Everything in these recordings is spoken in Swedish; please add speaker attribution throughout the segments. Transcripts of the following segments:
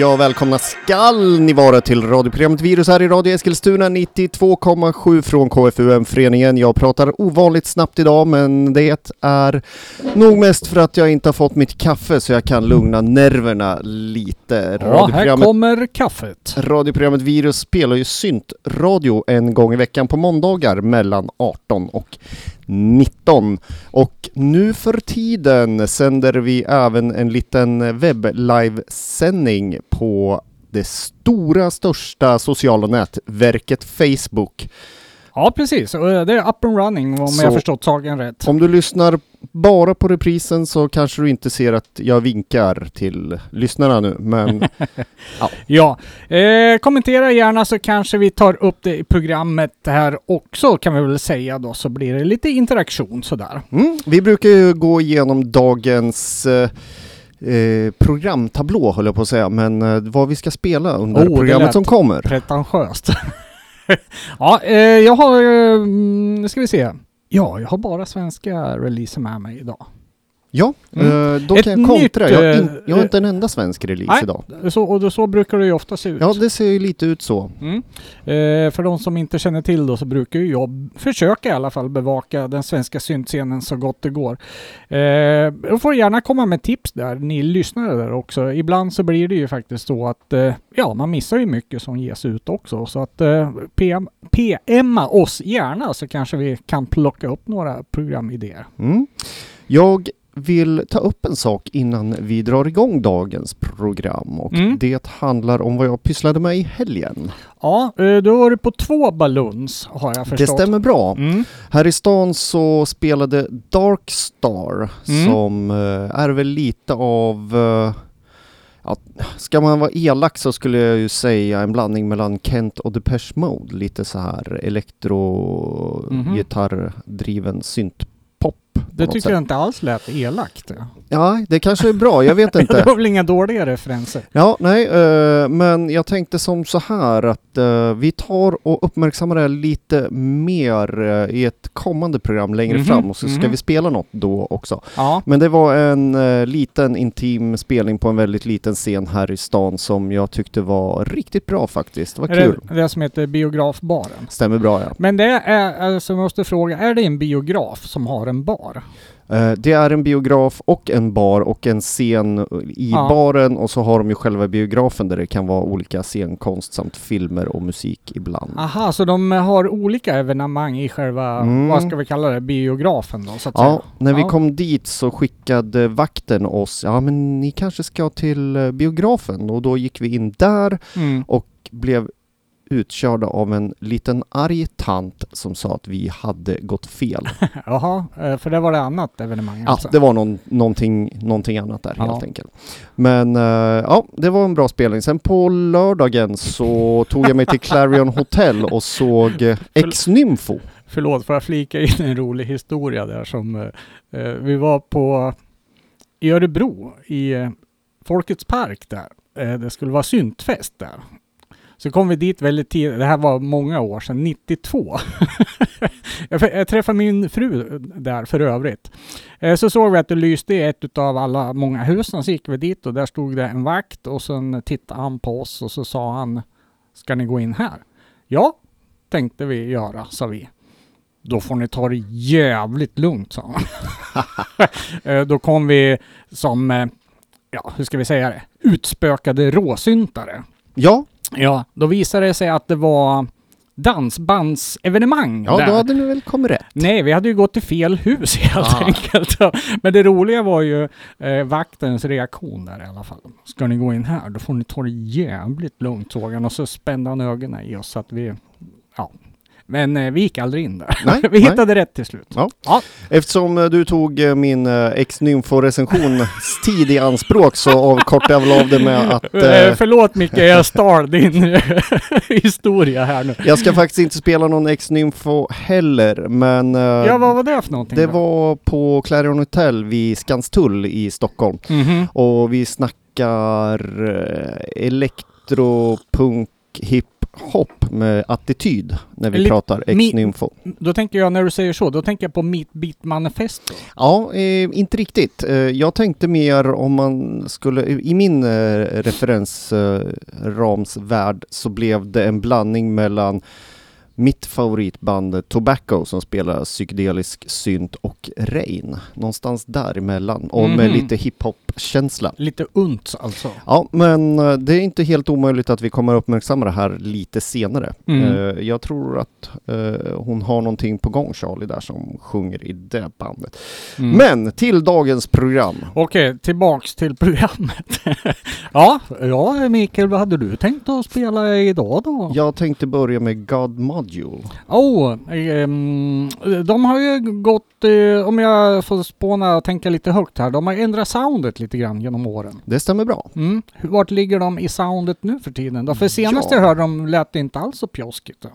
Speaker 1: Ja, välkomna skall ni vara till radioprogrammet Virus här i Radio Eskilstuna 92,7 från KFUM-föreningen. Jag pratar ovanligt snabbt idag, men det är nog mest för att jag inte har fått mitt kaffe så jag kan lugna nerverna lite.
Speaker 2: Ja, här kommer kaffet.
Speaker 1: Radioprogrammet Virus spelar ju syntradio en gång i veckan på måndagar mellan 18 och 19. Och nu för tiden sänder vi även en liten webb-livesändning på det stora, största sociala nätverket Facebook.
Speaker 2: Ja, precis. Och det är up and running om
Speaker 1: Så-
Speaker 2: jag förstått saken rätt.
Speaker 1: Om du lyssnar bara på reprisen så kanske du inte ser att jag vinkar till lyssnarna nu, men
Speaker 2: Ja, eh, kommentera gärna så kanske vi tar upp det i programmet här också kan vi väl säga då så blir det lite interaktion sådär.
Speaker 1: mm, vi brukar ju gå igenom dagens eh, eh, programtablå höll jag på att säga, men eh, vad vi ska spela under
Speaker 2: Oh,
Speaker 1: programmet som kommer.
Speaker 2: Pretentiöst. ja, eh, jag har, eh, nu ska vi se. Ja, jag har bara svenska releaser med mig idag.
Speaker 1: Ja,
Speaker 2: Mm.
Speaker 1: eh, då
Speaker 2: Ett
Speaker 1: kan jag kontra.
Speaker 2: nytt,
Speaker 1: jag, har
Speaker 2: eh,
Speaker 1: in, jag har inte en enda svensk release
Speaker 2: nej.
Speaker 1: idag.
Speaker 2: Så, och så brukar det ju ofta se ut.
Speaker 1: Ja, det ser ju lite ut så.
Speaker 2: Mm. Eh, för de som inte känner till då så brukar ju jag försöka i alla fall bevaka den svenska syntscenen så gott det går. Eh, får gärna komma med tips där, ni lyssnare där också. Ibland så blir det ju faktiskt så att eh, ja, man missar ju mycket som ges ut också. Så att eh, PM, PMa oss gärna så kanske vi kan plocka upp några programidéer.
Speaker 1: Mm. Jag vill ta upp en sak innan vi drar igång dagens program och
Speaker 2: Mm.
Speaker 1: det handlar om vad jag pysslade med i helgen.
Speaker 2: Ja, eh, då var du på två balloons har jag förstått.
Speaker 1: Det stämmer bra.
Speaker 2: Mm.
Speaker 1: Här i stan så spelade Darkstar
Speaker 2: Mm.
Speaker 1: som eh, är väl lite av eh, Ja, ska man vara elak så skulle jag ju säga en blandning mellan Kent och Depeche Mode. Lite så här elektro
Speaker 2: Mhm.
Speaker 1: gitarrdriven syntpop.
Speaker 2: Det tycker
Speaker 1: sätt.
Speaker 2: jag inte alls lät elakt.
Speaker 1: Ja, det kanske är bra, jag vet
Speaker 2: Det
Speaker 1: inte.
Speaker 2: var väl inga dåliga referenser?
Speaker 1: Ja, nej, eh, men jag tänkte som så här att eh, vi tar och uppmärksammar det här lite mer eh, i ett kommande program längre
Speaker 2: Mhm,
Speaker 1: fram och så ska
Speaker 2: mhm.
Speaker 1: vi spela något då också.
Speaker 2: Ja.
Speaker 1: Men det var en liten intim spelning på en väldigt liten scen här i stan som jag tyckte var riktigt bra faktiskt. Det var
Speaker 2: Är
Speaker 1: kul.
Speaker 2: det det som heter biografbaren?
Speaker 1: Stämmer bra ja.
Speaker 2: Men det är, alltså jag måste fråga, är det en biograf som har en bar?
Speaker 1: Eh, Det är en biograf och en bar och en scen i
Speaker 2: Ja.
Speaker 1: baren och så har de ju själva biografen där det kan vara olika scenkonst samt filmer och musik ibland.
Speaker 2: Aha, så de har olika evenemang i själva,
Speaker 1: Mm.
Speaker 2: vad ska vi kalla det, biografen då så att
Speaker 1: Ja,
Speaker 2: säga?
Speaker 1: när vi
Speaker 2: Ja.
Speaker 1: kom dit så skickade vakten oss, ja men ni kanske ska till eh, biografen och då gick vi in där
Speaker 2: Mm.
Speaker 1: och blev utkörda av en liten arg tant som sa att vi hade gått fel.
Speaker 2: Jaha, eh, för det var det annat evenemang
Speaker 1: Ja,
Speaker 2: alltså?
Speaker 1: det var någon, någonting, någonting annat där
Speaker 2: Ja.
Speaker 1: helt enkelt. Men eh, ja, det var en bra spelning. Sen på lördagen så tog jag mig till Clarion Hotel och såg eh, Ex-Nymfo.
Speaker 2: Förlåt, får jag flika in en rolig historia där som vi var på i Örebro i Folkets park där. Det skulle vara syntfest där. Så kom vi dit väldigt tidigt, det här var många år sedan, 92. jag, träffade min fru där för övrigt. Eh, så såg vi att det lyste i ett av alla många husen, så gick vi dit och där stod det en vakt och sen tittade han på oss och så sa han Ska ni gå in här? Ja, tänkte vi göra, sa vi. Då får ni ta det jävligt lugnt, sa han. Eh, då kom vi som, eh, ja, hur ska vi säga det, utspökade råsyntare.
Speaker 1: Ja,
Speaker 2: Ja, då visade det sig att det var dansbandsevenemang
Speaker 1: ja
Speaker 2: där.
Speaker 1: då hade ni väl kommit rätt.
Speaker 2: Nej, vi hade ju gått till fel hus helt
Speaker 1: Ah.
Speaker 2: enkelt. Men det roliga var ju eh, vaktens reaktion där i alla fall. Ska ni gå in här, då får ni ta det jävligt lugnt, såg han. Och så spände han ögonen i oss så att vi, ja. Men eh, vi gick aldrig in där.
Speaker 1: Nej,
Speaker 2: vi
Speaker 1: nej.
Speaker 2: hittade rätt till slut.
Speaker 1: Ja.
Speaker 2: Ja.
Speaker 1: Eftersom eh, du tog eh, min eh, ex-nymfo-recensions tid i anspråk så avkortar jag väl av det med att
Speaker 2: Eh, förlåt Micke, jag stal din historia här nu.
Speaker 1: jag ska faktiskt inte spela någon ex-nymfo heller men
Speaker 2: Ja, vad var det för någonting
Speaker 1: det
Speaker 2: då?
Speaker 1: var på Clarion Hotel vid Skanstull i Stockholm
Speaker 2: Mhm.
Speaker 1: och vi snackar eh, elektro, punk, hip hiphop med attityd när vi
Speaker 2: Lite-
Speaker 1: pratar
Speaker 2: mi-
Speaker 1: X-Nymfo.
Speaker 2: Då tänker jag, när du säger så, då tänker jag på Meat Beat Manifesto.
Speaker 1: Ja, eh, inte riktigt. Eh, jag tänkte mer om man skulle, i min eh, referensramsvärld så blev det en blandning mellan mitt favoritband Tobacco som spelar psykedelisk synt och Rain. Någonstans däremellan och med
Speaker 2: Mhm.
Speaker 1: lite hiphop-känsla.
Speaker 2: Lite unts alltså.
Speaker 1: Ja, men eh, det är inte helt omöjligt att vi kommer att uppmärksamma det här lite senare.
Speaker 2: Mm.
Speaker 1: Eh, Jag tror att eh, hon har någonting på gång, Charlie, där som sjunger i det bandet.
Speaker 2: Mm.
Speaker 1: Men till dagens program.
Speaker 2: Okej, tillbaks till programmet. ja, ja, Mikael, vad hade du tänkt att spela idag då?
Speaker 1: Jag tänkte börja med God Module.
Speaker 2: Oh, ehm, de har ju gått, eh, om jag får spåna och tänka lite högt här, de har ändrat soundet lite grann genom åren.
Speaker 1: Det stämmer bra.
Speaker 2: Mm. Vart ligger de i soundet nu för tiden då? För senast
Speaker 1: Ja.
Speaker 2: jag hörde dem lät det inte alls så pjoskigt. Då.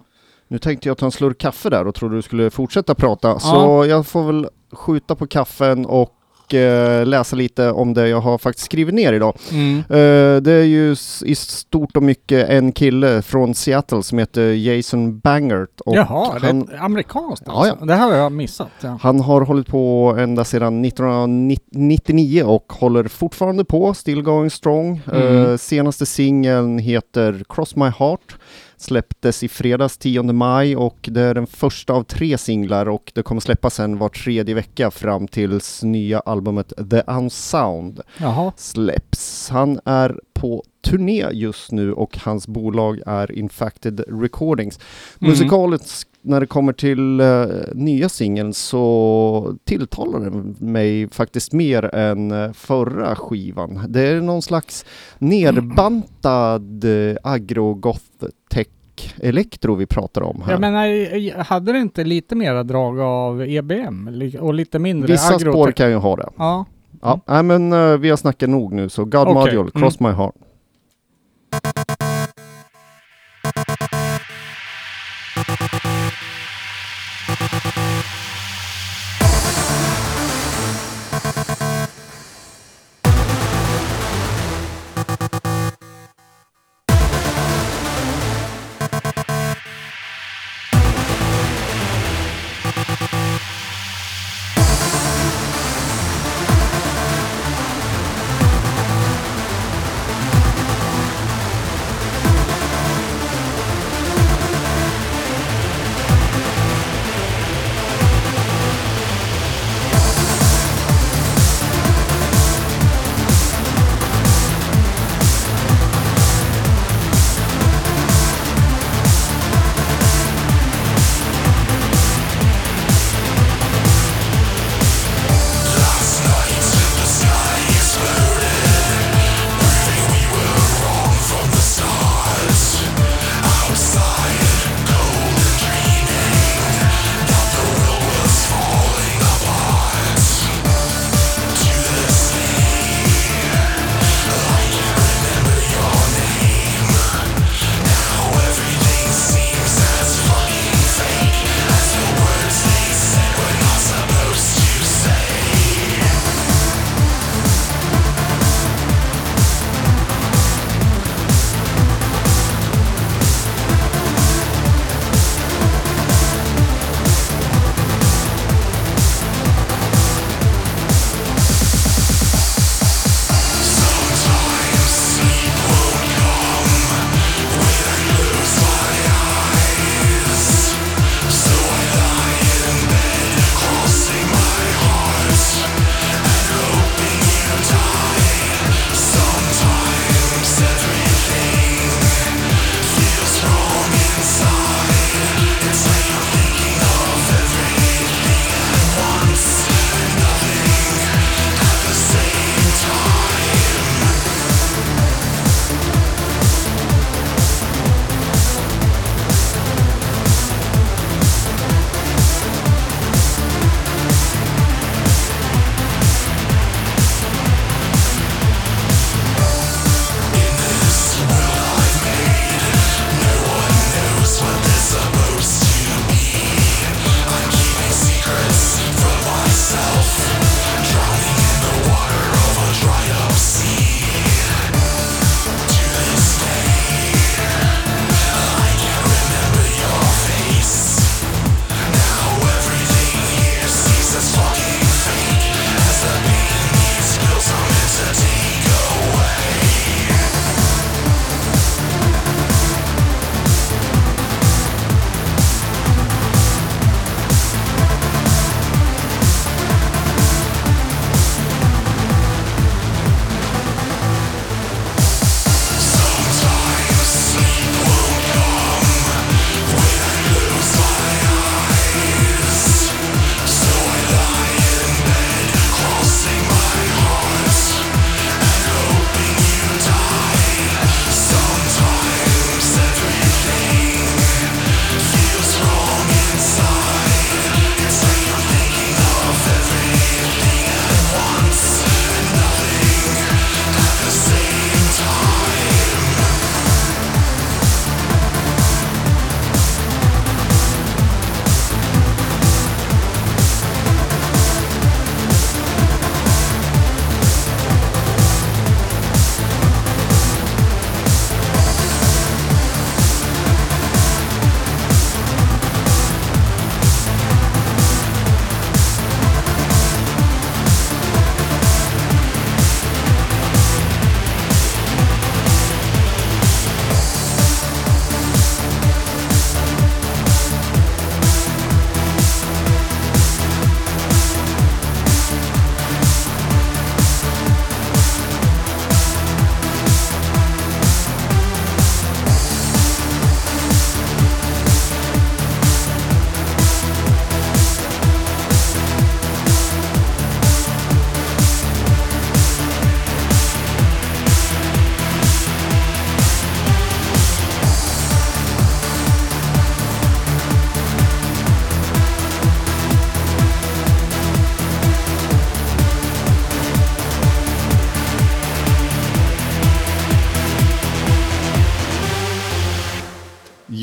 Speaker 1: Nu tänkte jag ta en slurk kaffe där och trodde du skulle fortsätta prata. Så jag får väl skjuta på kaffen och eh, läsa lite om det jag har faktiskt skrivit ner idag.
Speaker 2: Mm.
Speaker 1: Eh, det är ju i stort och mycket en kille från Seattle som heter Jason Bangert. Och
Speaker 2: Jaha, det
Speaker 1: han,
Speaker 2: är ett amerikanskt
Speaker 1: Ja,
Speaker 2: alltså. Det här har jag missat. Ja.
Speaker 1: han har hållit på ända sedan 1999 och håller fortfarande på, still going strong.
Speaker 2: Mm.
Speaker 1: Eh, senaste singeln heter Cross My Heart. Släpptes i fredags 10 maj och det är den första av tre singlar och det kommer släppas sen var tredje vecka fram tills nya albumet The Unsound
Speaker 2: Jaha.
Speaker 1: släpps. Han är på turné just nu och hans bolag är Infacted Recordings.
Speaker 2: Mm.
Speaker 1: Musikaliskt när det kommer till eh, nya singeln så tilltalar den mig faktiskt mer än eh, förra skivan. Det är någon slags nerbantad uh, agrogoth-tech elektro vi pratar om här.
Speaker 2: Jag menar, hade det inte lite mera drag av EBM och lite mindre
Speaker 1: Vissa spår kan ju ha det.
Speaker 2: Ja.
Speaker 1: Ja, nej, men eh, vi har snackat nog nu så God
Speaker 2: Okej,
Speaker 1: Module, Cross My Heart.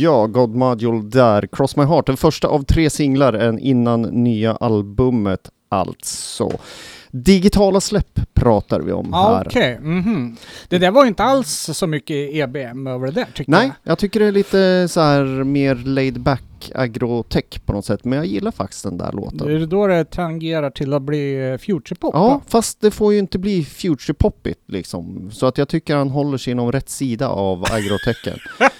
Speaker 1: Ja, God Module där. Cross My Heart, den första av tre singlar innan nya albumet alltså. Digitala släpp pratar vi om här.
Speaker 2: Okej, mhm. Det där var inte alls så mycket EBM över det där tyckte
Speaker 1: Nej,
Speaker 2: jag.
Speaker 1: jag tycker det är lite så här mer laid back agrotech på något sätt, men jag gillar faktiskt den där låten.
Speaker 2: Det är då det tangerar till att bli eh, futurepop.
Speaker 1: Ja, fast det får ju inte bli future-poppigt liksom. Så att jag tycker han håller sig inom rätt sida av agrotechen.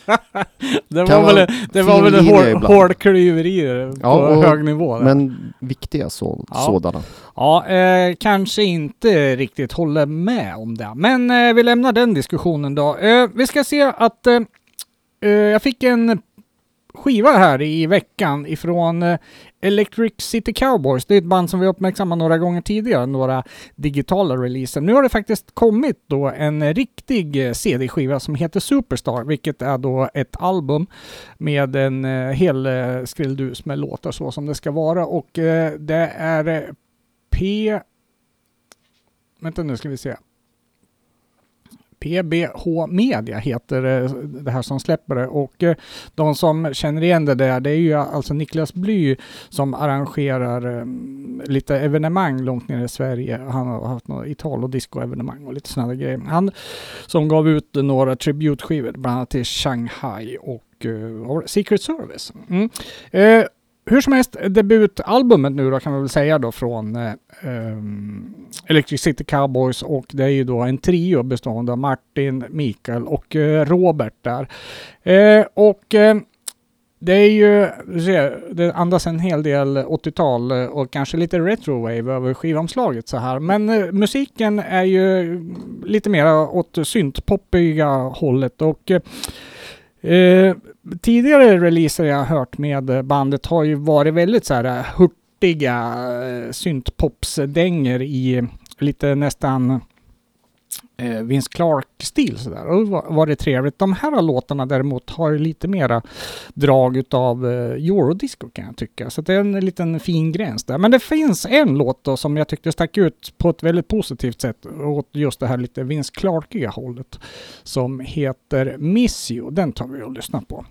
Speaker 2: Det var väl, det var väl
Speaker 1: ibland.
Speaker 2: hårdklyverier på
Speaker 1: Ja, och-
Speaker 2: hög nivå. där.
Speaker 1: men viktiga så,
Speaker 2: Ja.
Speaker 1: sådana.
Speaker 2: Ja, eh, kanske inte riktigt håller med om det. Men eh, vi lämnar den diskussionen då. Eh, vi ska se att eh, eh, jag fick en skiva här i veckan ifrån eh, Electric City Cowboys. Det är ett band som vi uppmärksammat några gånger tidigare, några digitala releaser. Nu har det faktiskt kommit då en riktig eh, CD-skiva som heter Superstar, vilket är då ett album med en eh, hel skrilldus med låtar så som det ska vara och det är P... Vänta nu ska vi se. PBH Media heter eh, det här som släpper det och eh, de som känner igen det där det är ju eh, alltså Niklas Bly som arrangerar lite evenemang långt ner i Sverige. Han har haft några Italo disco-evenemang och lite sådana grejer. Han som gav ut några tributskivor bland annat till Shanghai och? Secret Service. Mm. Eh, hur som helst, debutalbumet nu då kan man väl säga då från eh, ehm, Electric City Cowboys och det är ju då en trio bestående av Martin, Mikael och eh, Robert där. Eh, och eh, det är ju, ser, det andas en hel del 80-tal eh, och kanske lite retrowave över skivomslaget så här. Men eh, musiken är ju lite mer åt syntpoppiga hållet och Eh, eh tidigare releaser jag har hört med bandet har ju varit väldigt så här eh, hurtiga eh, syntpopsdänger i lite nästan eh, Vince Clark-stil sådär. Och det var, det trevligt. De här låtarna däremot har ju lite mera drag utav eh, eurodisco kan jag tycka. Så det är en liten fin gräns där. Men det finns en låt då som jag tyckte stack ut på ett väldigt positivt sätt åt just det här lite Vince Clarkiga hållet som heter Miss You. Den tar vi och lyssnar på.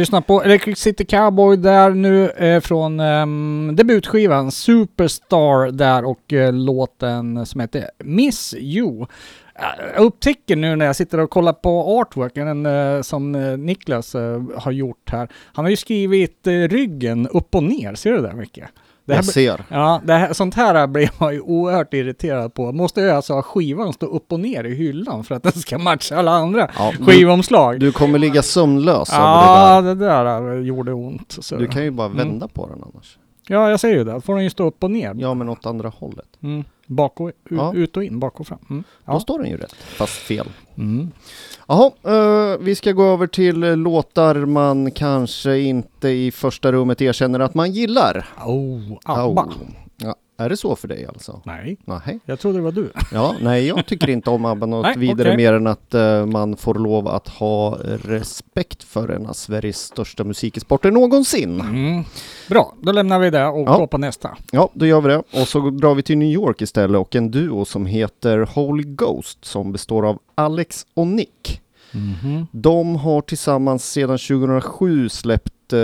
Speaker 2: Lyssna på Electric City Cowboy där nu eh, från eh, debutskivan Superstar där och eh, låten som heter Miss You. Eh, jag upptäcker nu när jag sitter och kollar på artworken eh, som eh, Niklas eh, har gjort här. Han har ju skrivit eh, ryggen upp och ner, ser du det mycket? Det här,
Speaker 1: Jag ser.
Speaker 2: Ja, det här, sånt här blir man ju oerhört irriterad på. Måste ju alltså ha skivan stå upp och ner i hyllan för att den ska matcha alla andra
Speaker 1: Ja, du,
Speaker 2: skivomslag.
Speaker 1: du kommer ligga sömnlös över
Speaker 2: Ja,
Speaker 1: det
Speaker 2: det där eh, gjorde ont. Så.
Speaker 1: där. Du kan ju bara
Speaker 2: Mm.
Speaker 1: vända på den annars.
Speaker 2: Ja, jag säger ju det. Då får den ju stå upp och ner.
Speaker 1: Ja, men åt andra hållet.
Speaker 2: Mm. Bak och,
Speaker 1: Ja.
Speaker 2: ut och in, bak och fram. Mm.
Speaker 1: Då
Speaker 2: Ja.
Speaker 1: står den ju rätt, fast fel.
Speaker 2: Mm.
Speaker 1: Jaha, eh, vi ska gå över till eh, låtar man kanske inte i första rummet erkänner att man gillar.
Speaker 2: Oh, ABBA.
Speaker 1: Au. Ja, är det så för dig alltså?
Speaker 2: Nej,
Speaker 1: Nej.
Speaker 2: jag trodde det var du.
Speaker 1: Ja, nej, jag tycker inte om ABBA något
Speaker 2: Nej,
Speaker 1: vidare
Speaker 2: okej.
Speaker 1: mer än att eh, man får lov att ha respekt för en av Sveriges största musikexporter någonsin.
Speaker 2: Mm. Bra, då lämnar vi det och
Speaker 1: Ja.
Speaker 2: går på nästa.
Speaker 1: Ja, då gör vi det. Och så drar vi till New York istället och en duo som heter Holy Ghost som består av Alex och Nick.
Speaker 2: Mhm.
Speaker 1: De har tillsammans sedan 2007 släppt eh,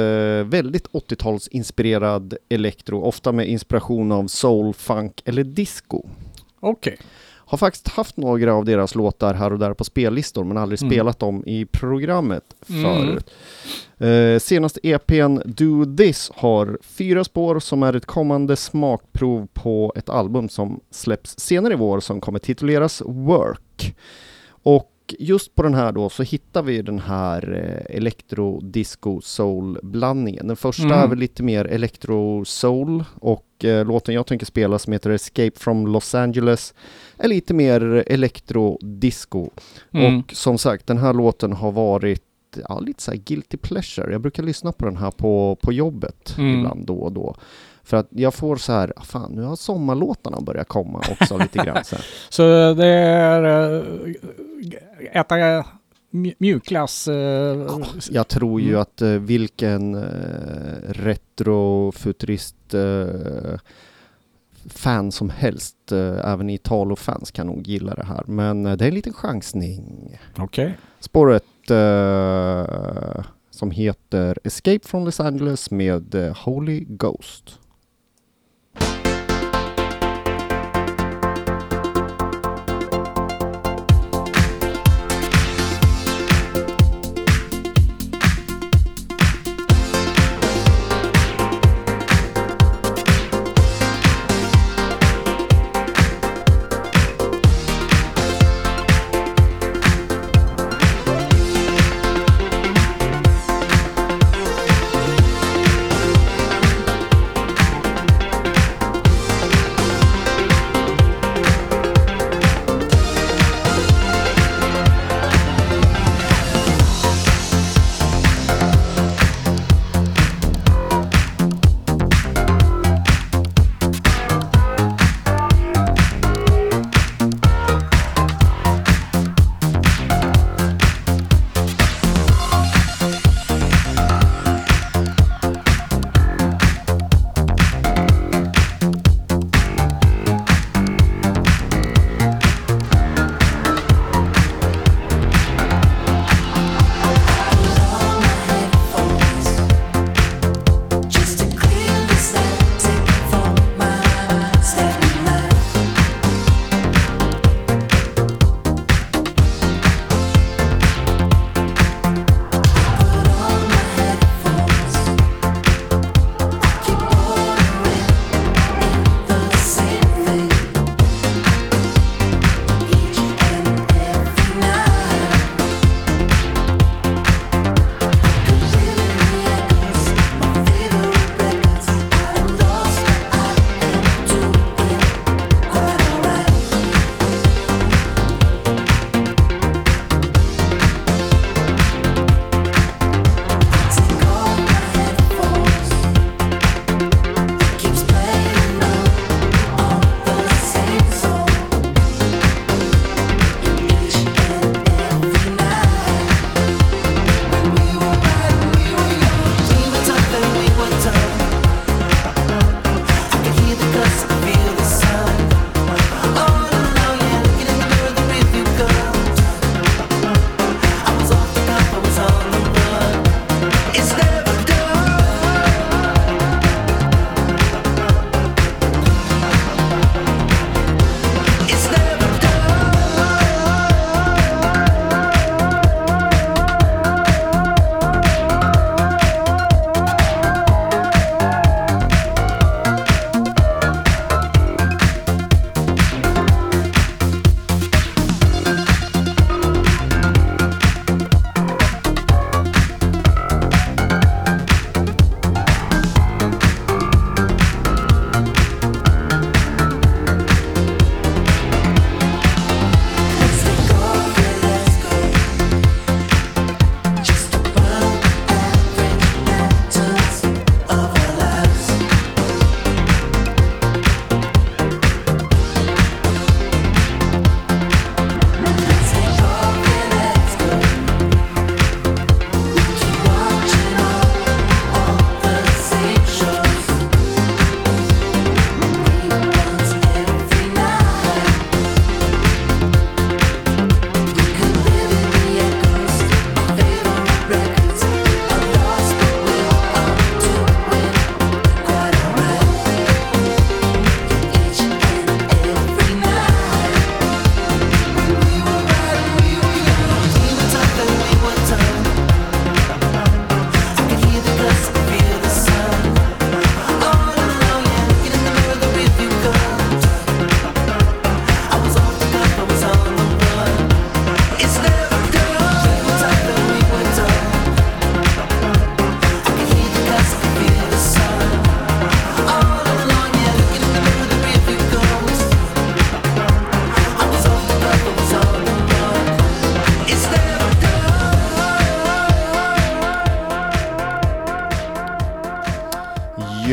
Speaker 1: väldigt 80-talsinspirerad elektro, ofta med inspiration av soul, funk eller disco.
Speaker 2: Okej.
Speaker 1: Har faktiskt haft några av deras låtar här och där på spellistor men aldrig
Speaker 2: Mm.
Speaker 1: spelat dem i programmet
Speaker 2: Mm.
Speaker 1: förut. Eh, senaste EPn Do This har fyra spår som är ett kommande smakprov på ett album som släpps senare i vår som kommer tituleras Work. Och just på den här då så hittar vi den här eh, elektro, disco, soul blandningen. Den första
Speaker 2: Mm.
Speaker 1: är väl lite mer elektro soul och eh, låten jag tänker spela som heter Escape from Los Angeles är lite mer elektro disco.
Speaker 2: Mm.
Speaker 1: Och som sagt, den här låten har varit ja, lite så här guilty pleasure. Jag brukar lyssna på den här på, på jobbet
Speaker 2: Mm.
Speaker 1: ibland då och då. För att jag får så här, ah, fan nu har sommarlåtarna börjat komma också lite grann. Så.
Speaker 2: Så det är äh, äta mj- mjukglass. äh,
Speaker 1: Jag tror ju
Speaker 2: Mm.
Speaker 1: att eh, vilken eh, retrofuturist eh, fan som helst, eh, även Italo-fans kan nog gilla det här. Men eh, det är en liten chansning.
Speaker 2: Okej.
Speaker 1: Spåret eh, som heter Escape from Los Angeles med eh, Holy Ghost.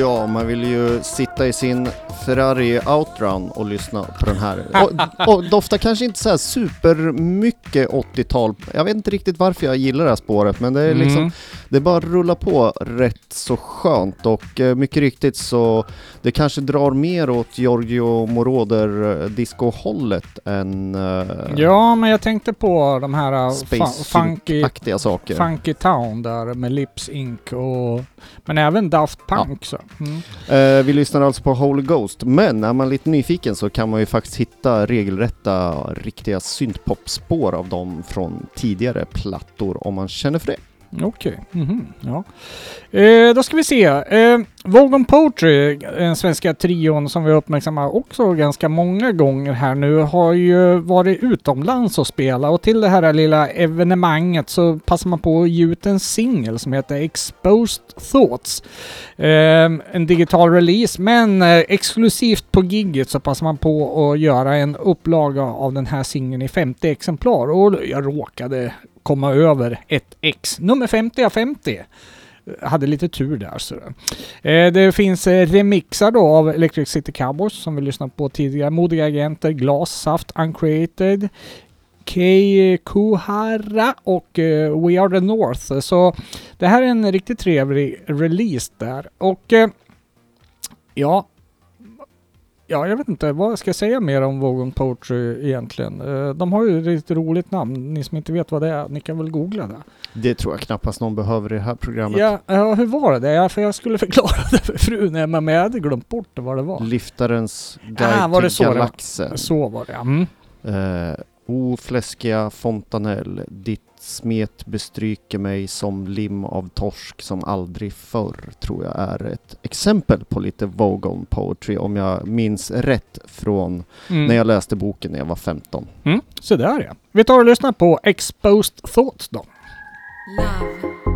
Speaker 3: Ja,
Speaker 1: man vill ju sitta i sin Ferrari Outrun och lyssna på den här. Och, och doftar kanske inte så här supermycket 80-tal. Jag vet inte riktigt varför jag gillar det här spåret, men det är liksom
Speaker 2: Mm.
Speaker 1: det bara rullar på rätt så skönt och eh, mycket riktigt så det kanske drar mer åt Giorgio Moroder eh, disco-hållet än uh,
Speaker 2: Ja, men jag tänkte på de här uh, fa- funky,
Speaker 1: saker.
Speaker 2: funky Town där med Lips Inc. och... Men även Daft Punk så. Mm.
Speaker 1: Eh, vi lyssnar alltså på Holy Ghost, men är man lite nyfiken så kan man ju faktiskt hitta regelrätta, riktiga syntpopspår av dem från tidigare plattor om man känner för det.
Speaker 2: Okej, mhm, ja. Eh, då ska vi se. Eh, Vogon Poetry, den svenska trion som vi uppmärksammar också ganska många gånger här nu, har ju varit utomlands och spelat och till det här lilla evenemanget så passar man på att ge ut en singel som heter Exposed Thoughts. Eh, en digital release, men eh, exklusivt på gigget så passar man på att göra en upplaga av den här singeln i 50 exemplar och jag råkade komma över ett X. Nummer 50 av 50. Hade lite tur där. Så. Eh, det finns eh, remixar då av Electric City Cowboys som vi lyssnat på tidigare. Modiga Agenter, Glas, Saft, Uncreated, Kei Kuhara och eh, We Are The North. Så det här är en riktigt trevlig release där. Och eh, ja, Ja, jag vet inte vad ska jag säga mer om Vogon Poetry egentligen. Eh, De har ju ett roligt namn. Ni som inte vet vad det är, ni kan väl googla det.
Speaker 1: Det tror jag knappast någon behöver i det här programmet.
Speaker 2: Ja, ja hur var det? Ja, för jag skulle förklara det för frun, men jag hade glömt bort vad det var.
Speaker 1: Liftarens guide
Speaker 2: Ah, var det
Speaker 1: till
Speaker 2: så det var?
Speaker 1: galaxen.
Speaker 2: Så var det, ja. mm.
Speaker 1: Eh, o fläskiga fontanell, ditt smet bestryker mig som lim av torsk som aldrig förr, tror jag är ett exempel på lite Vogon poetry om jag minns rätt från
Speaker 2: Mm.
Speaker 1: när jag läste boken när jag var 15.
Speaker 2: Mm. Så där ja. Vi tar och lyssnar på Exposed Thoughts då.
Speaker 4: Love,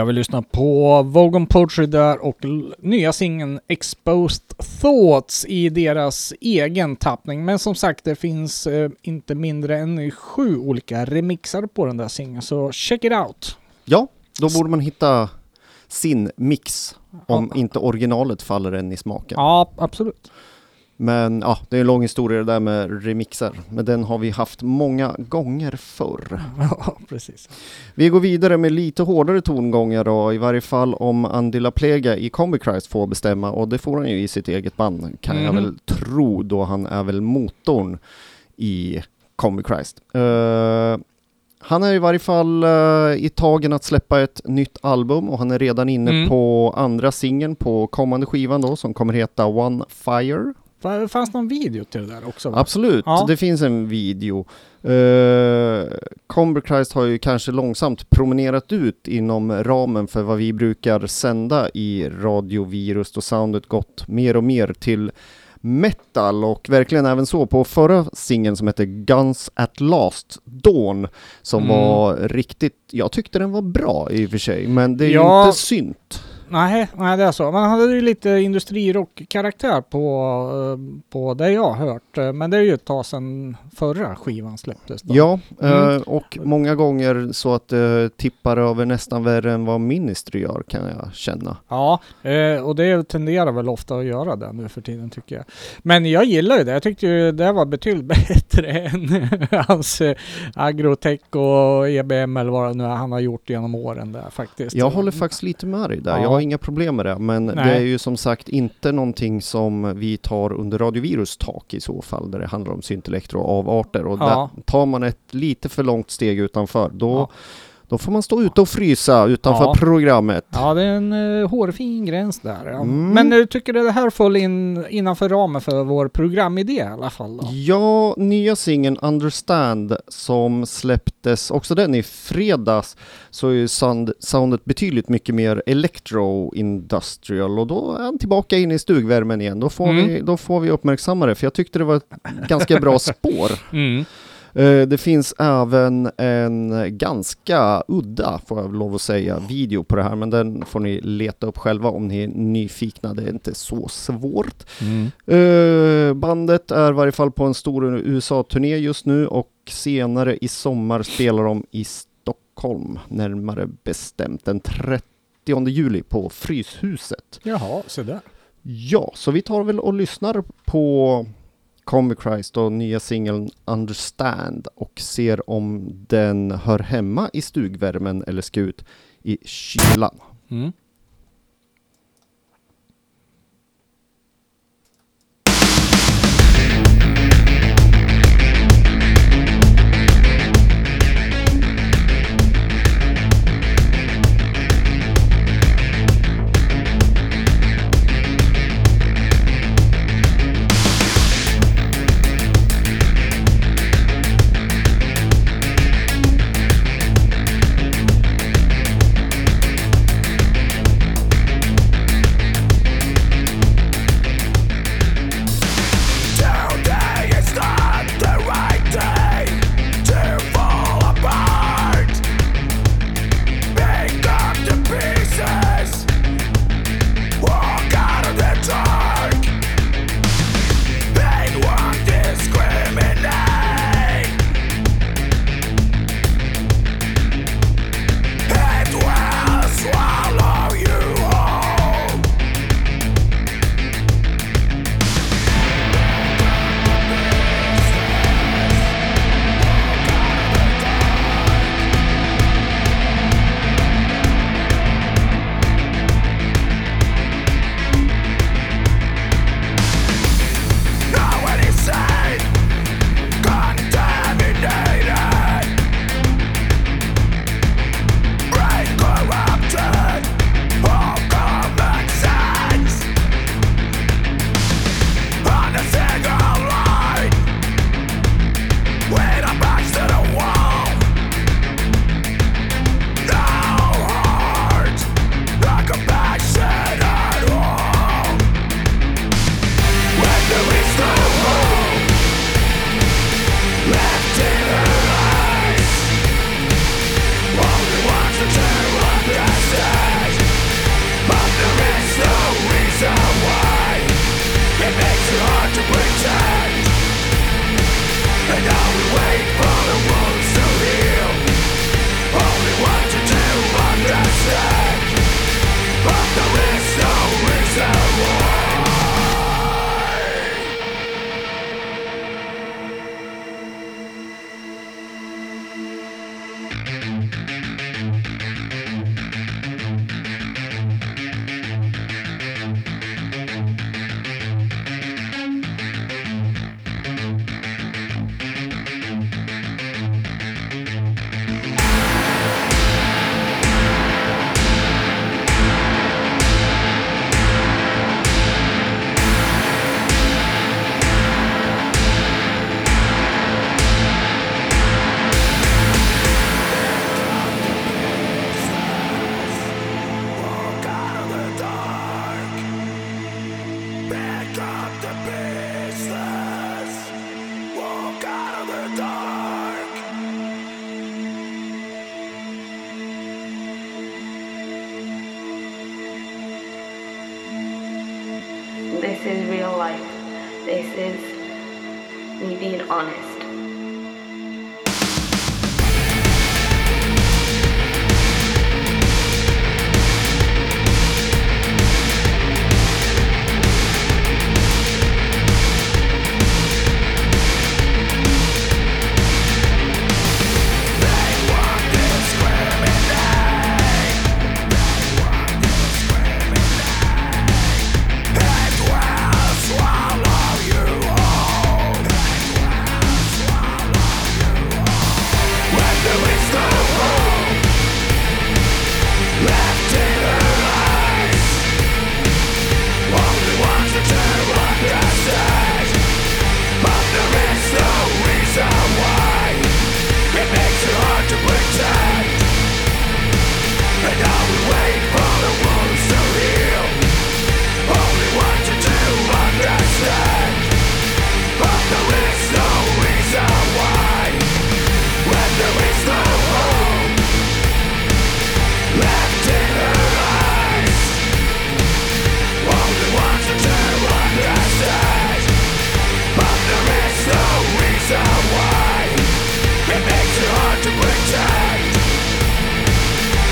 Speaker 2: Jag vill lyssna på Vogon Poetry där och nya singeln Exposed Thoughts i deras egen tappning. Men som sagt, det finns eh, inte mindre än sju olika remixar på den där singeln, så check it out!
Speaker 1: Ja, då borde man hitta sin mix om
Speaker 2: Ja.
Speaker 1: inte originalet faller en i smaken.
Speaker 2: Ja, absolut.
Speaker 1: Men ja, det är en lång historia det där med remixer. Men den har vi haft många gånger förr.
Speaker 2: Ja, precis.
Speaker 1: Vi går vidare med lite hårdare tongångar då, i varje fall om Andila Plega i Combi Christ får bestämma och det får han ju i sitt eget band kan jag
Speaker 2: Mhm.
Speaker 1: väl tro då han är väl motorn i Combi Christ. Eh, han är i varje fall eh, i tagen att släppa ett nytt album och han är redan inne
Speaker 2: Mm.
Speaker 1: på andra singeln på kommande skivan då som kommer heta One Fire.
Speaker 2: Fa- Fanns någon video till det där också? va?
Speaker 1: Absolut,
Speaker 2: Ja.
Speaker 1: det finns en video. Uh, Comber Christ har ju kanske långsamt promenerat ut inom ramen för vad vi brukar sända i Radio Virus och soundet gått mer och mer till metal och verkligen även så på förra singeln som hette Guns at Last Dawn som
Speaker 2: Mm.
Speaker 1: var riktigt, jag tyckte den var bra i och för sig men det är
Speaker 2: Ja.
Speaker 1: inte synt.
Speaker 2: Nej, nej, det är så. Man hade ju lite industrirock-karaktär på, eh, på det jag har hört. Eh, Men det är ju ett tag sedan förra skivan släpptes. Då.
Speaker 1: Ja,
Speaker 2: Mm.
Speaker 1: eh, och många gånger så att det tippar över nästan värre än vad Ministry gör kan jag känna.
Speaker 2: Ja, och det tenderar väl ofta att göra det nu för tiden tycker jag. Men jag gillar ju det. Jag tyckte ju det var betydligt bättre än hans agrotech och EBM eller vad det nu är han har gjort genom åren där faktiskt.
Speaker 1: Jag håller faktiskt lite med dig där,
Speaker 2: Ja.
Speaker 1: jag har inga problem med det, men det
Speaker 2: Nej.
Speaker 1: är ju som sagt inte någonting som vi tar under Radiovirus tak i så fall, där det handlar om syntelektro och avarter. Och
Speaker 2: Ja.
Speaker 1: där tar man ett lite för långt steg utanför, då,
Speaker 2: Ja.
Speaker 1: Då får man stå ute och frysa utanför
Speaker 2: Ja.
Speaker 1: programmet.
Speaker 2: Ja, det är en uh, hårfin gräns där. Ja.
Speaker 1: Mm.
Speaker 2: Men du tycker det här föll in innanför ramen för vår programidé i alla fall? Då?
Speaker 1: Ja, nya singeln Understand som släpptes, också den i fredags, så är sound, soundet betydligt mycket mer electro-industrial och då är han tillbaka in i stugvärmen igen. Då får,
Speaker 2: Mm.
Speaker 1: vi, då får vi uppmärksamma det, för jag tyckte det var ett ganska bra spår.
Speaker 2: Mm.
Speaker 1: Eh, Det finns även en ganska udda, får jag lov att säga, video på det här, men den får ni leta upp själva om ni är nyfikna. Det är inte så svårt.
Speaker 2: Mm.
Speaker 1: Eh, bandet är i varje fall på en stor USA-turné just nu och senare i sommar spelar de i Stockholm, närmare bestämt den 30 juli på Fryshuset.
Speaker 2: Jaha, så där.
Speaker 1: Ja, så vi tar väl och lyssnar på Comic Christ och nya singeln Understand och ser om den hör hemma i stugvärmen eller ska ut i kylan.
Speaker 2: Mm.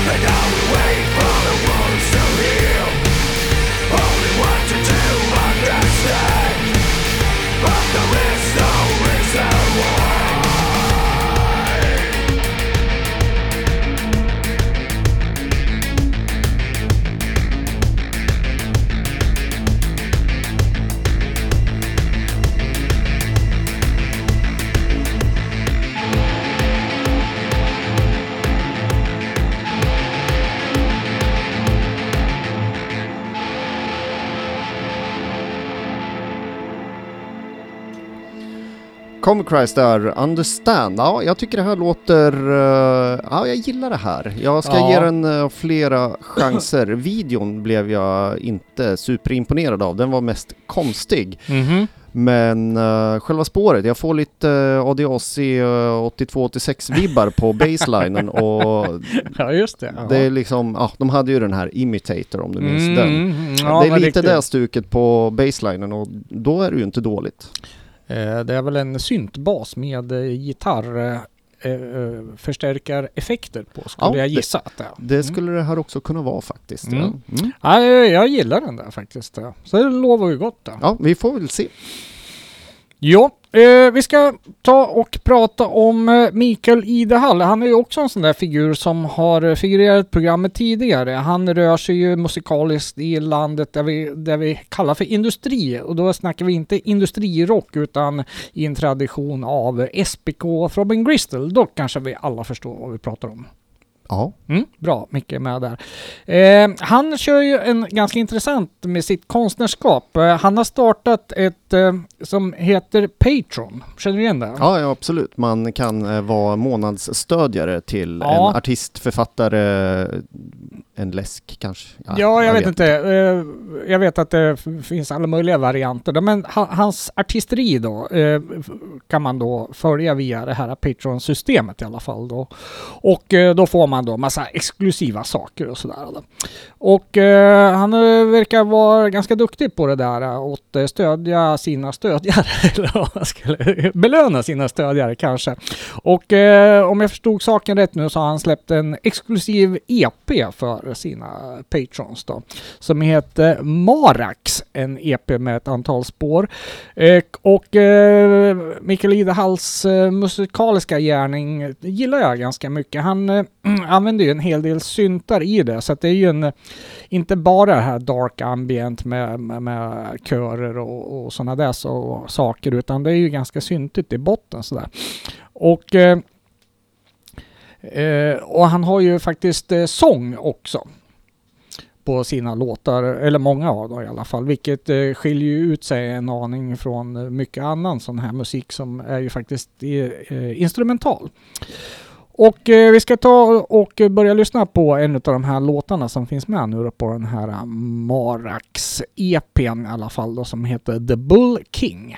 Speaker 5: But now we wait for
Speaker 1: Comic Christ där, Understand. Ja, jag tycker det här låter... eh, ja, jag gillar det här. Jag ska
Speaker 2: Ja.
Speaker 1: ge den eh, flera chanser. Videon blev jag inte superimponerad av. Den var mest konstig.
Speaker 2: Mhm.
Speaker 1: Men uh, själva spåret, jag får lite uh, ADAC uh, 82-86-vibbar på baselinen och
Speaker 2: Ja, just det. Ja.
Speaker 1: det är liksom, ja, de hade ju den här Imitator om du minns
Speaker 2: Mm,
Speaker 1: den.
Speaker 2: mm, ja,
Speaker 1: det är lite
Speaker 2: riktigt.
Speaker 1: det stuket på baselinen och då är det ju inte dåligt.
Speaker 2: Eh, Det är väl en syntbas med eh, gitarr eh, förstärkareffekter på skulle
Speaker 1: Ja,
Speaker 2: jag
Speaker 1: det-
Speaker 2: gissa att det.
Speaker 1: Det skulle det här också kunna vara faktiskt.
Speaker 2: Mm.
Speaker 1: Ja. Mm.
Speaker 2: Ja, jag, gillar den där faktiskt. Så det lovar ju gott. Då.
Speaker 1: ja, vi får väl se.
Speaker 2: Ja, eh, vi ska ta och prata om eh, Mikael Idehall. Han är ju också en sån där figur som har eh, figurerat programmet tidigare. Han rör sig ju musikaliskt i landet där vi, där vi kallar för industri. Och då snackar vi inte industrirock utan i en tradition av SPK och Robin Gristle. Då kanske vi alla förstår vad vi pratar om.
Speaker 1: Ja,
Speaker 2: Mm, bra, Micke är med där. Eh, han kör ju en ganska intressant med sitt konstnärskap. Eh, han har startat ett eh, som heter Patreon. Känner du igen det?
Speaker 1: ja, ja absolut. Man kan eh, vara månadsstödjare till
Speaker 2: Ja.
Speaker 1: en artist, författare en läsk kanske?
Speaker 2: Ja, jag, vet, inte. Eh, Jag vet att det finns alla möjliga varianter. Men ha- hans artisteri då eh, kan man då följa via det här Patreon-systemet i alla fall då. Och eh, då får man då massa exklusiva saker och sådär. Och han verkar vara ganska duktig på det där att stödja sina stödjare. Eller vad man skulle belöna sina stödjare kanske. Och om jag förstod saken rätt nu så har han släppt en exklusiv EP för sina patrons då. Som heter Marax, en EP med ett antal spår. Eh, och eh, Mikael Idahalls eh, musikaliska gärning gillar jag ganska mycket. Han eh, använder ju en hel del syntar i det så att det är ju en, inte bara det här dark ambient med, med, med körer och, och sådana där så, saker utan det är ju ganska syntigt i botten sådär. Och Eh, Eh, och han har ju faktiskt eh, sång också på sina låtar, eller många av dem i alla fall, vilket eh, skiljer ju ut sig en aning från eh, mycket annan sån här musik som är ju faktiskt eh, eh instrumental. Och eh, vi ska ta och börja lyssna på en av de här låtarna som finns med nu då på den här eh, Marax EPn i alla fall då som heter The Bull King.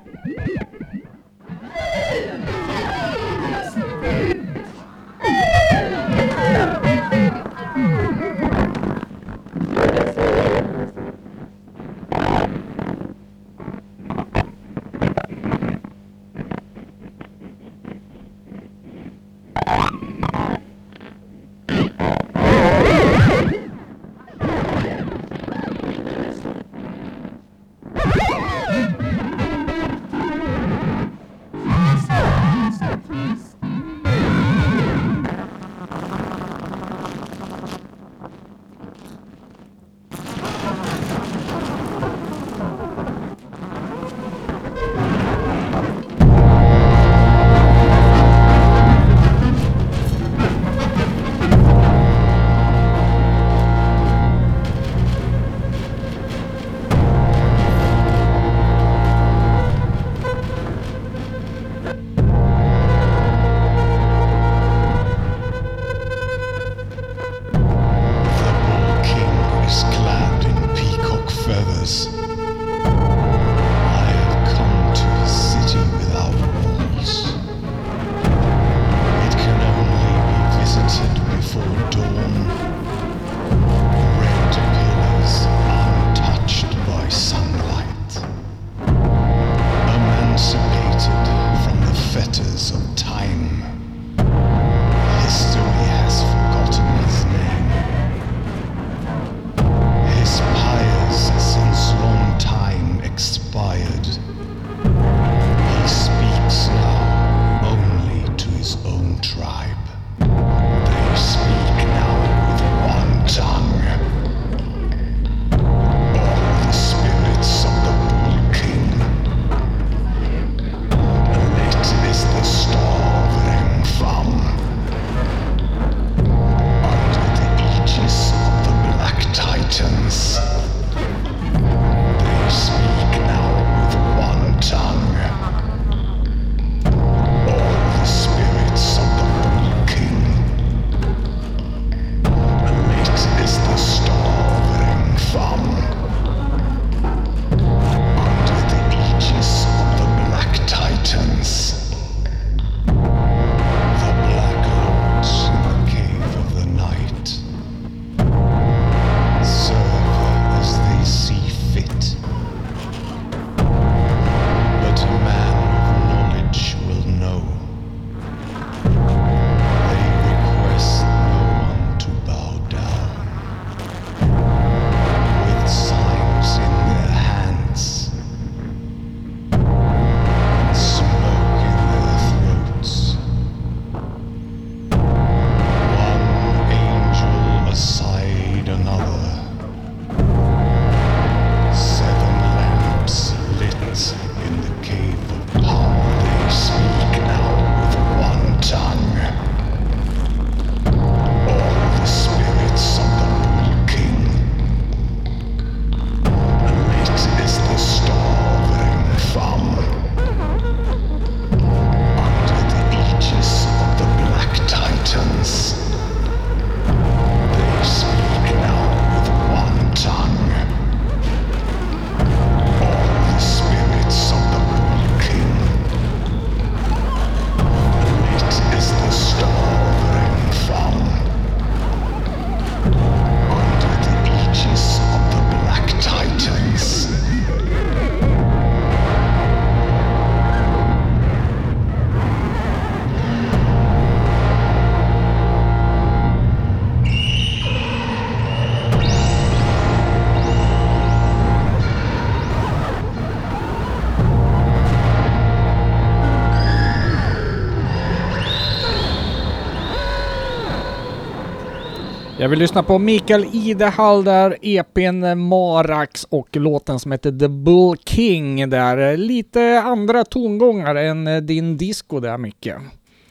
Speaker 2: Vi lyssnar lyssna på Mikael Idehall där, EPn eh, Marax och låten som heter The Bull King där. Eh, lite andra tongångar än eh, din disco där Micke.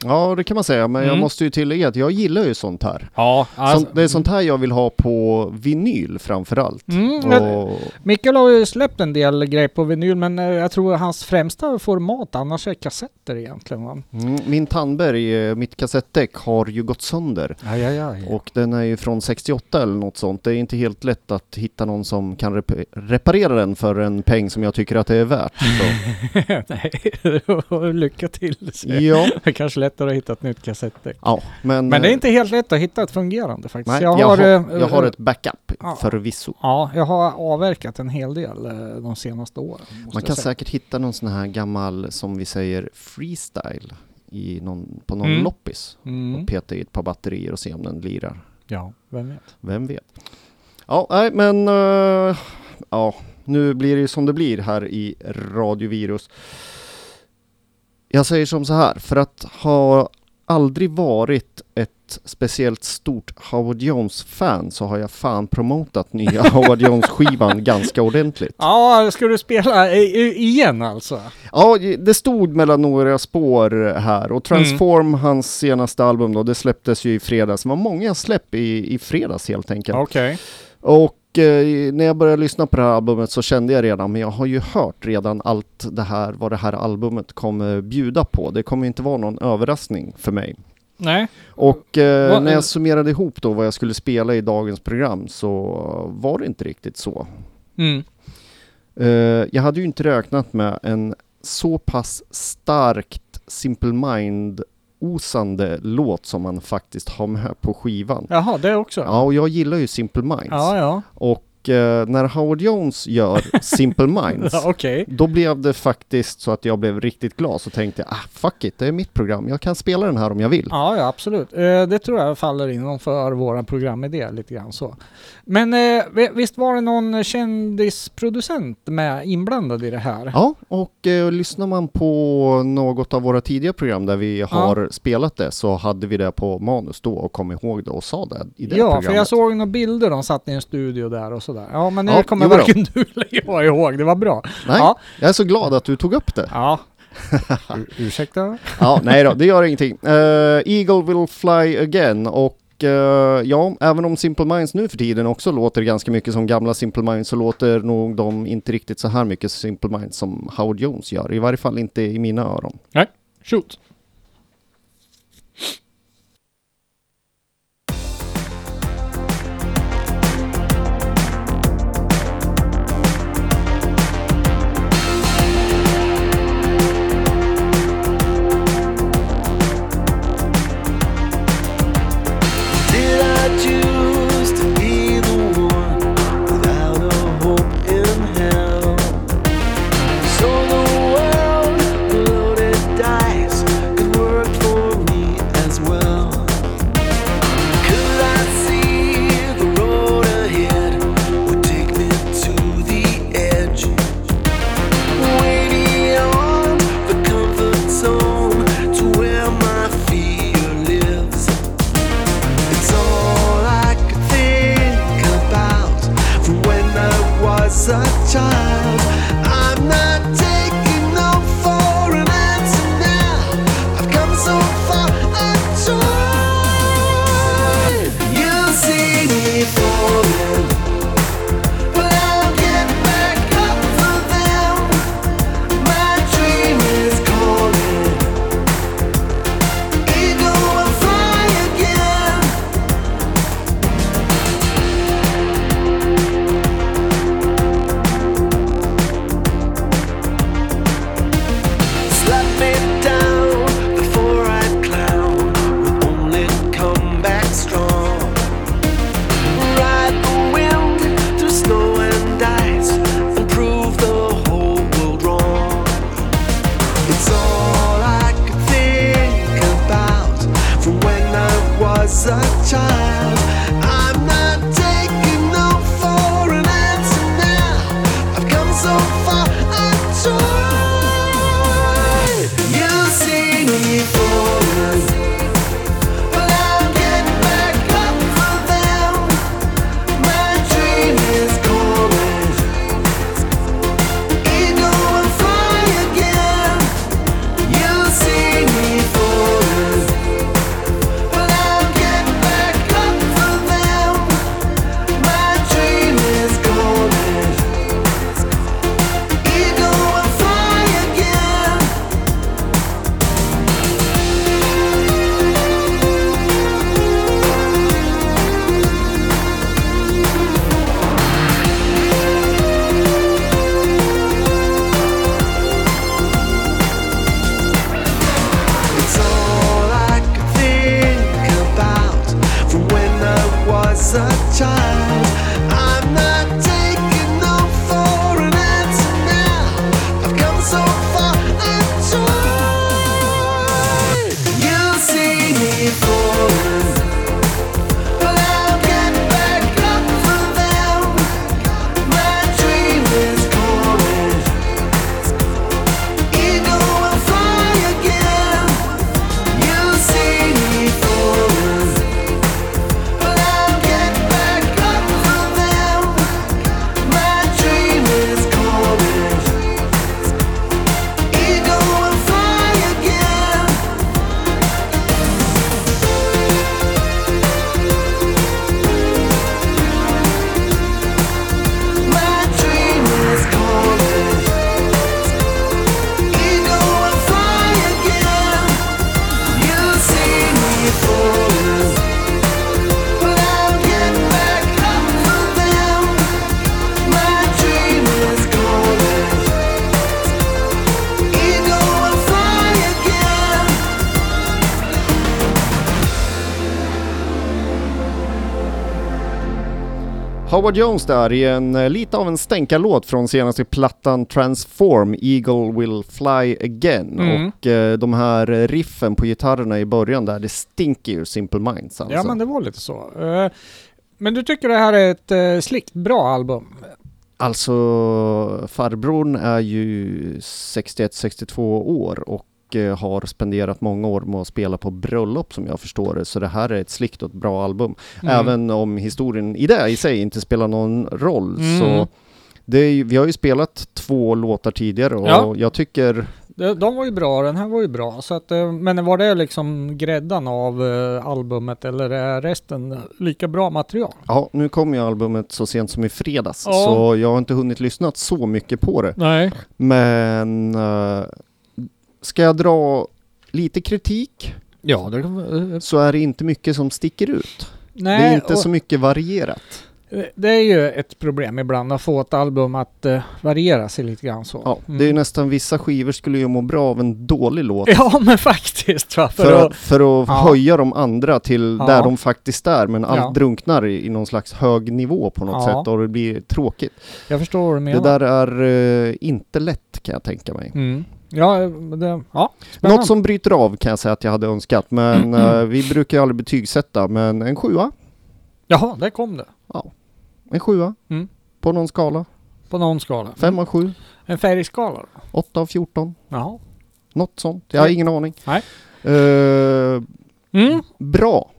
Speaker 1: Ja, det kan man säga, men jag
Speaker 2: Mm.
Speaker 1: måste ju tillägga att jag gillar ju sånt här.
Speaker 2: Ja,
Speaker 1: sånt, det är sånt här jag vill ha på vinyl framförallt.
Speaker 2: Mm,
Speaker 1: Och,
Speaker 2: Mikael har ju släppt en del grejer på vinyl men eh, jag tror hans främsta format annars är kassetter egentligen va?
Speaker 1: mm, min Tandberg, eh, mitt kassettdäck, har ju gått sönder.
Speaker 2: Aj, aj, aj.
Speaker 1: Och den är ju från 68 eller något sånt. Det är inte helt lätt att hitta någon som kan rep- reparera den för en peng som jag tycker att det är värt.
Speaker 2: Nej, lycka till.
Speaker 1: ja,
Speaker 2: jag. Kanske lättare att hitta ett nytt kassettdäck.
Speaker 1: ja, men...
Speaker 2: Men det är
Speaker 1: eh,
Speaker 2: inte helt lätt att hitta ett fungerande faktiskt.
Speaker 1: Nej,
Speaker 2: jag,
Speaker 1: jag,
Speaker 2: har,
Speaker 1: har,
Speaker 2: eh,
Speaker 1: jag har
Speaker 2: eh,
Speaker 1: ett backup,
Speaker 2: ja.
Speaker 1: förvisso.
Speaker 2: Ja, jag har avverkat en hel del de senaste åren.
Speaker 1: Man kan säkert hitta någon sån här gammal, som vi säger, freestyle i någon, på någon
Speaker 2: Mm.
Speaker 1: loppis.
Speaker 2: Mm.
Speaker 1: Och peta i ett par batterier och se om den lirar.
Speaker 2: Ja, vem vet.
Speaker 1: Vem vet? Ja, nej men... eh, ja, nu blir det som det blir här i Radiovirus. Jag säger som så här, för att ha aldrig varit ett speciellt stort Howard Jones-fan så har jag fan promotat nya Howard Jones-skivan ganska ordentligt.
Speaker 2: Ja, ska du spela i- igen alltså?
Speaker 1: Ja, det stod mellan några spår här och Transform, hans senaste album då, det släpptes ju i fredags. Det var många släpp i, i fredags helt enkelt.
Speaker 2: Okej.
Speaker 1: Och eh, när jag började lyssna på det här albumet så kände jag redan, men jag har ju hört redan allt det här, vad det här albumet kommer bjuda på. Det kommer inte vara någon överraskning för mig.
Speaker 2: Nej.
Speaker 1: Och eh, när jag summerade ihop då vad jag skulle spela i dagens program så var det inte riktigt så.
Speaker 2: Mm.
Speaker 1: Eh, jag hade ju inte räknat med en så pass starkt Simple Mind osande låt som man faktiskt har med på skivan.
Speaker 2: Jaha, det också?
Speaker 1: Ja, och jag gillar ju Simple Minds.
Speaker 2: ja. ja.
Speaker 1: Och när Howard Jones gör Simple Minds,
Speaker 2: Ja, Okej.
Speaker 1: då blev det faktiskt så att jag blev riktigt glad. Så tänkte jag, ah fuck it, det är mitt program. Jag kan spela den här om jag vill.
Speaker 2: Ja, ja, absolut. Eh, det tror jag faller inom för våra programidé lite grann så. Men eh, vi- visst var det någon kändisproducent med inblandad i det här?
Speaker 1: Ja, och eh, lyssnar man på något av våra tidiga program där vi har spelat det så hade vi det på manus då och kom ihåg det och sa det i det
Speaker 2: Ja,
Speaker 1: programmet.
Speaker 2: för jag såg några bilder, de satt i en studio där och sådär. Ja, men det
Speaker 1: Ja,
Speaker 2: kommer
Speaker 1: då.
Speaker 2: varken du eller jag ihåg. Det var bra.
Speaker 1: Nej,
Speaker 2: Ja.
Speaker 1: jag är så glad att du tog upp det.
Speaker 2: Ja. Ur- ursäkta?
Speaker 1: Ja, nej då, det gör ingenting. Eh, Eagle will fly again och eh, ja, även om Simple Minds nu för tiden också låter ganska mycket som gamla Simple Minds så låter nog de inte riktigt så här mycket Simple Minds som Howard Jones gör. I varje fall inte i mina öron.
Speaker 2: Shoot.
Speaker 1: Howard Jones där i en eh, lite av en stänkarlåt från senaste plattan Transform, Eagle Will Fly Again.
Speaker 2: Mm.
Speaker 1: Och eh, de här riffen på gitarrerna i början där, det stinker ju Simple Minds alltså.
Speaker 2: Ja men det var lite så. Eh, Men du tycker det här är ett uh, slickt bra album?
Speaker 1: Alltså farbrorn är ju 61-62 år och eh, har spenderat många år med att spela på bröllop som jag förstår det. Så det här är ett slickt och ett bra album.
Speaker 2: Mm.
Speaker 1: Även om historien i det i sig inte spelar någon roll
Speaker 2: Mm.
Speaker 1: så är, vi har ju spelat två låtar tidigare och
Speaker 2: Ja.
Speaker 1: jag tycker
Speaker 2: De, var ju bra, den här var ju bra. Så att, eh, men var det liksom gräddan av eh, albumet eller är resten lika bra material?
Speaker 1: Ja, nu kom ju albumet så sent som i fredags
Speaker 2: Ja.
Speaker 1: så jag har inte hunnit lyssna så mycket på det.
Speaker 2: Nej.
Speaker 1: Men ska jag dra lite kritik
Speaker 2: Ja, det kan
Speaker 1: så är det inte mycket som sticker ut.
Speaker 2: Nej,
Speaker 1: det är inte
Speaker 2: och-
Speaker 1: så mycket varierat.
Speaker 2: Eh, Det är ju ett problem ibland att få ett album att uh, variera sig lite grann så.
Speaker 1: Ja,
Speaker 2: Mm.
Speaker 1: Det är ju nästan vissa skivor skulle ju må bra av en dålig låt.
Speaker 2: Ja men faktiskt va. För,
Speaker 1: För,
Speaker 2: att,
Speaker 1: för att
Speaker 2: Ja.
Speaker 1: höja de andra till
Speaker 2: Ja.
Speaker 1: där de faktiskt är, men allt
Speaker 2: Ja.
Speaker 1: drunknar i, i någon slags hög nivå på något
Speaker 2: Ja.
Speaker 1: sätt och det blir tråkigt.
Speaker 2: jag förstår vad du menar.
Speaker 1: Det där är eh, inte lätt kan jag tänka mig.
Speaker 2: Mm. Ja, det, ja. Spännande.
Speaker 1: Något som bryter av kan jag säga att jag hade önskat, men eh, vi brukar ju aldrig betygsätta, men en sjua,
Speaker 2: Jaha, där kom det.
Speaker 1: en sjua
Speaker 2: Mm.
Speaker 1: på någon skala.
Speaker 2: På någon skala.
Speaker 1: Fem av sju,
Speaker 2: En färgskala då?
Speaker 1: åtta av fjorton,
Speaker 2: Jaha.
Speaker 1: något sånt. Jag har ingen aning.
Speaker 2: Nej.
Speaker 1: Eh,
Speaker 2: Mm.
Speaker 1: bra.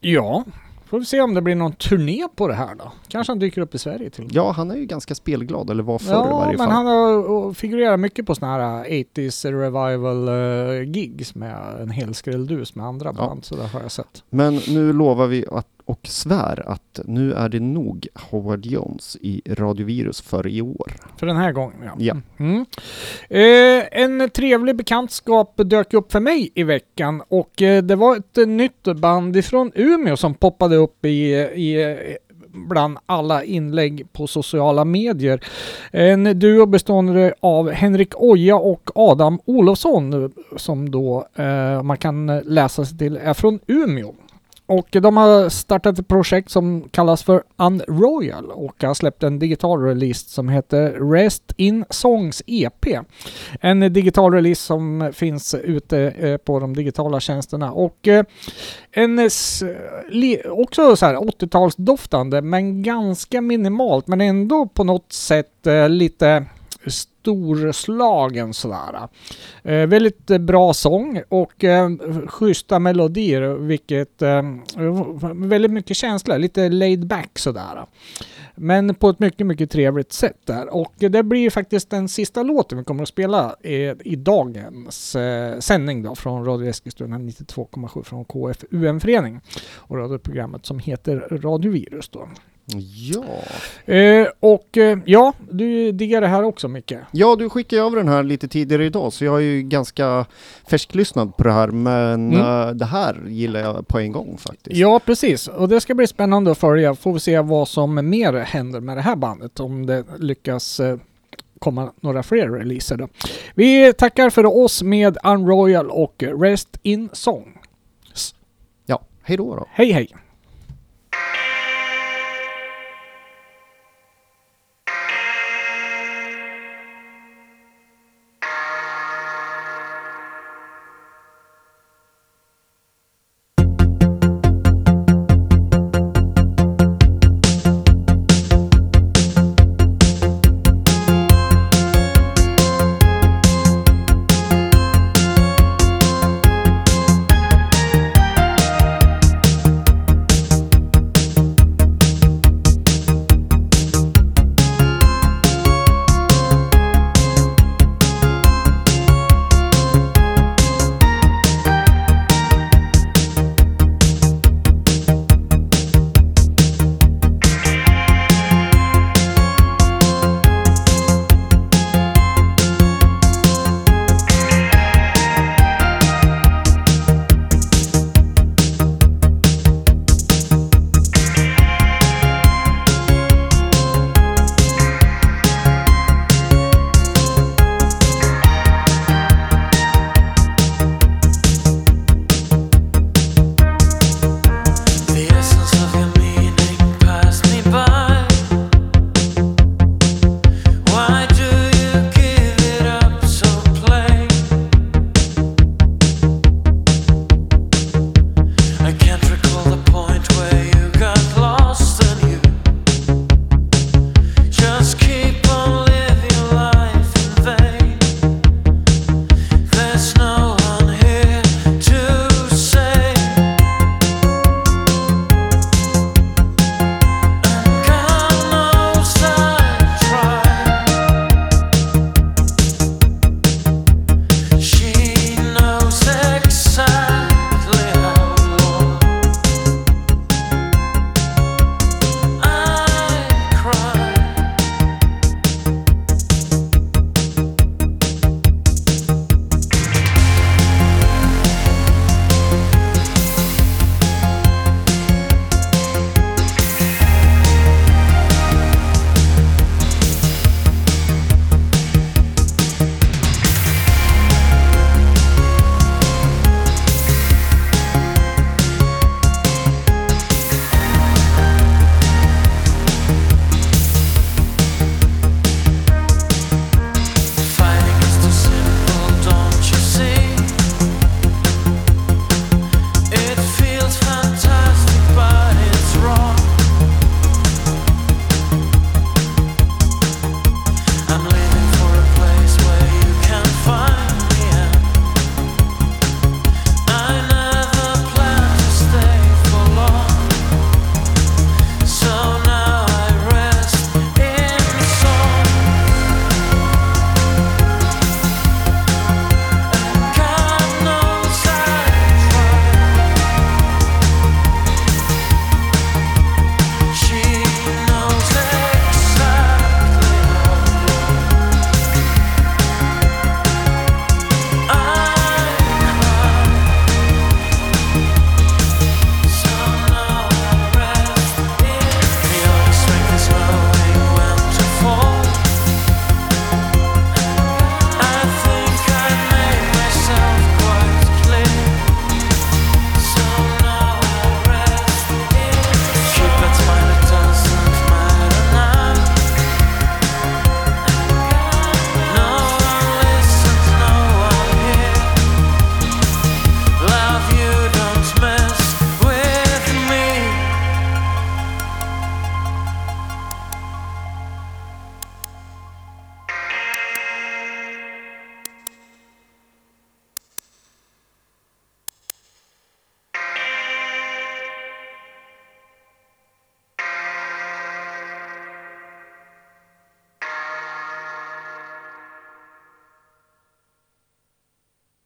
Speaker 2: Ja. Får vi se om det blir någon turné på det här då. Kanske han dyker upp i Sverige till och med.
Speaker 1: Ja, han är ju ganska spelglad, eller var förr i
Speaker 2: Ja,
Speaker 1: varje
Speaker 2: men
Speaker 1: fall.
Speaker 2: han har figurerat mycket på såna här 80s revival uh, gigs med en hel skrälldus med andra
Speaker 1: Ja.
Speaker 2: band. Så det har jag sett.
Speaker 1: Men nu lovar vi att, och svär att nu är det nog Howard Jones i Radiovirus för i år.
Speaker 2: För den här gången ja.
Speaker 1: Ja.
Speaker 2: Mm. Eh, en trevlig bekantskap dök upp för mig i veckan och eh, det var ett nytt band ifrån Umeå som poppade upp i, i bland alla inlägg på sociala medier. En duo bestående av Henrik Oja och Adam Olofsson som då eh, man kan läsa sig till är från Umeå. Och de har startat ett projekt som kallas för Unroyal och har släppt en digital release som heter Rest in Songs EP. En digital release som finns ute eh, på de digitala tjänsterna och eh, en också så här 80-talsdoftande men ganska minimalt men ändå på något sätt eh, lite storslagen sådär. Eh, väldigt eh, bra sång och eh, schyssta melodier vilket eh, väldigt mycket känsla, lite laid back sådär. Men på ett mycket, mycket trevligt sätt där. Och det blir ju faktiskt den sista låten vi kommer att spela i, i dagens eh, sändning då från Radio Eskilstuna 92,7 från KFUM-förening och radioprogrammet som heter Radiovirus då.
Speaker 1: Ja.
Speaker 2: Eh, och eh, ja, du diggar det här också Micke.
Speaker 1: Ja, du skickade över den här lite tidigare idag så jag är ju ganska färsklyssnad på det här men
Speaker 2: Mm.
Speaker 1: eh, det här gillar jag på en gång faktiskt.
Speaker 2: Ja, precis. Och det ska bli spännande att följa. Får vi se vad som mer händer med det här bandet. Om det lyckas eh, komma några fler releaser då. Vi tackar för oss med Unroyal och Rest in Song.
Speaker 1: Ja, hej då då.
Speaker 2: Hej hej!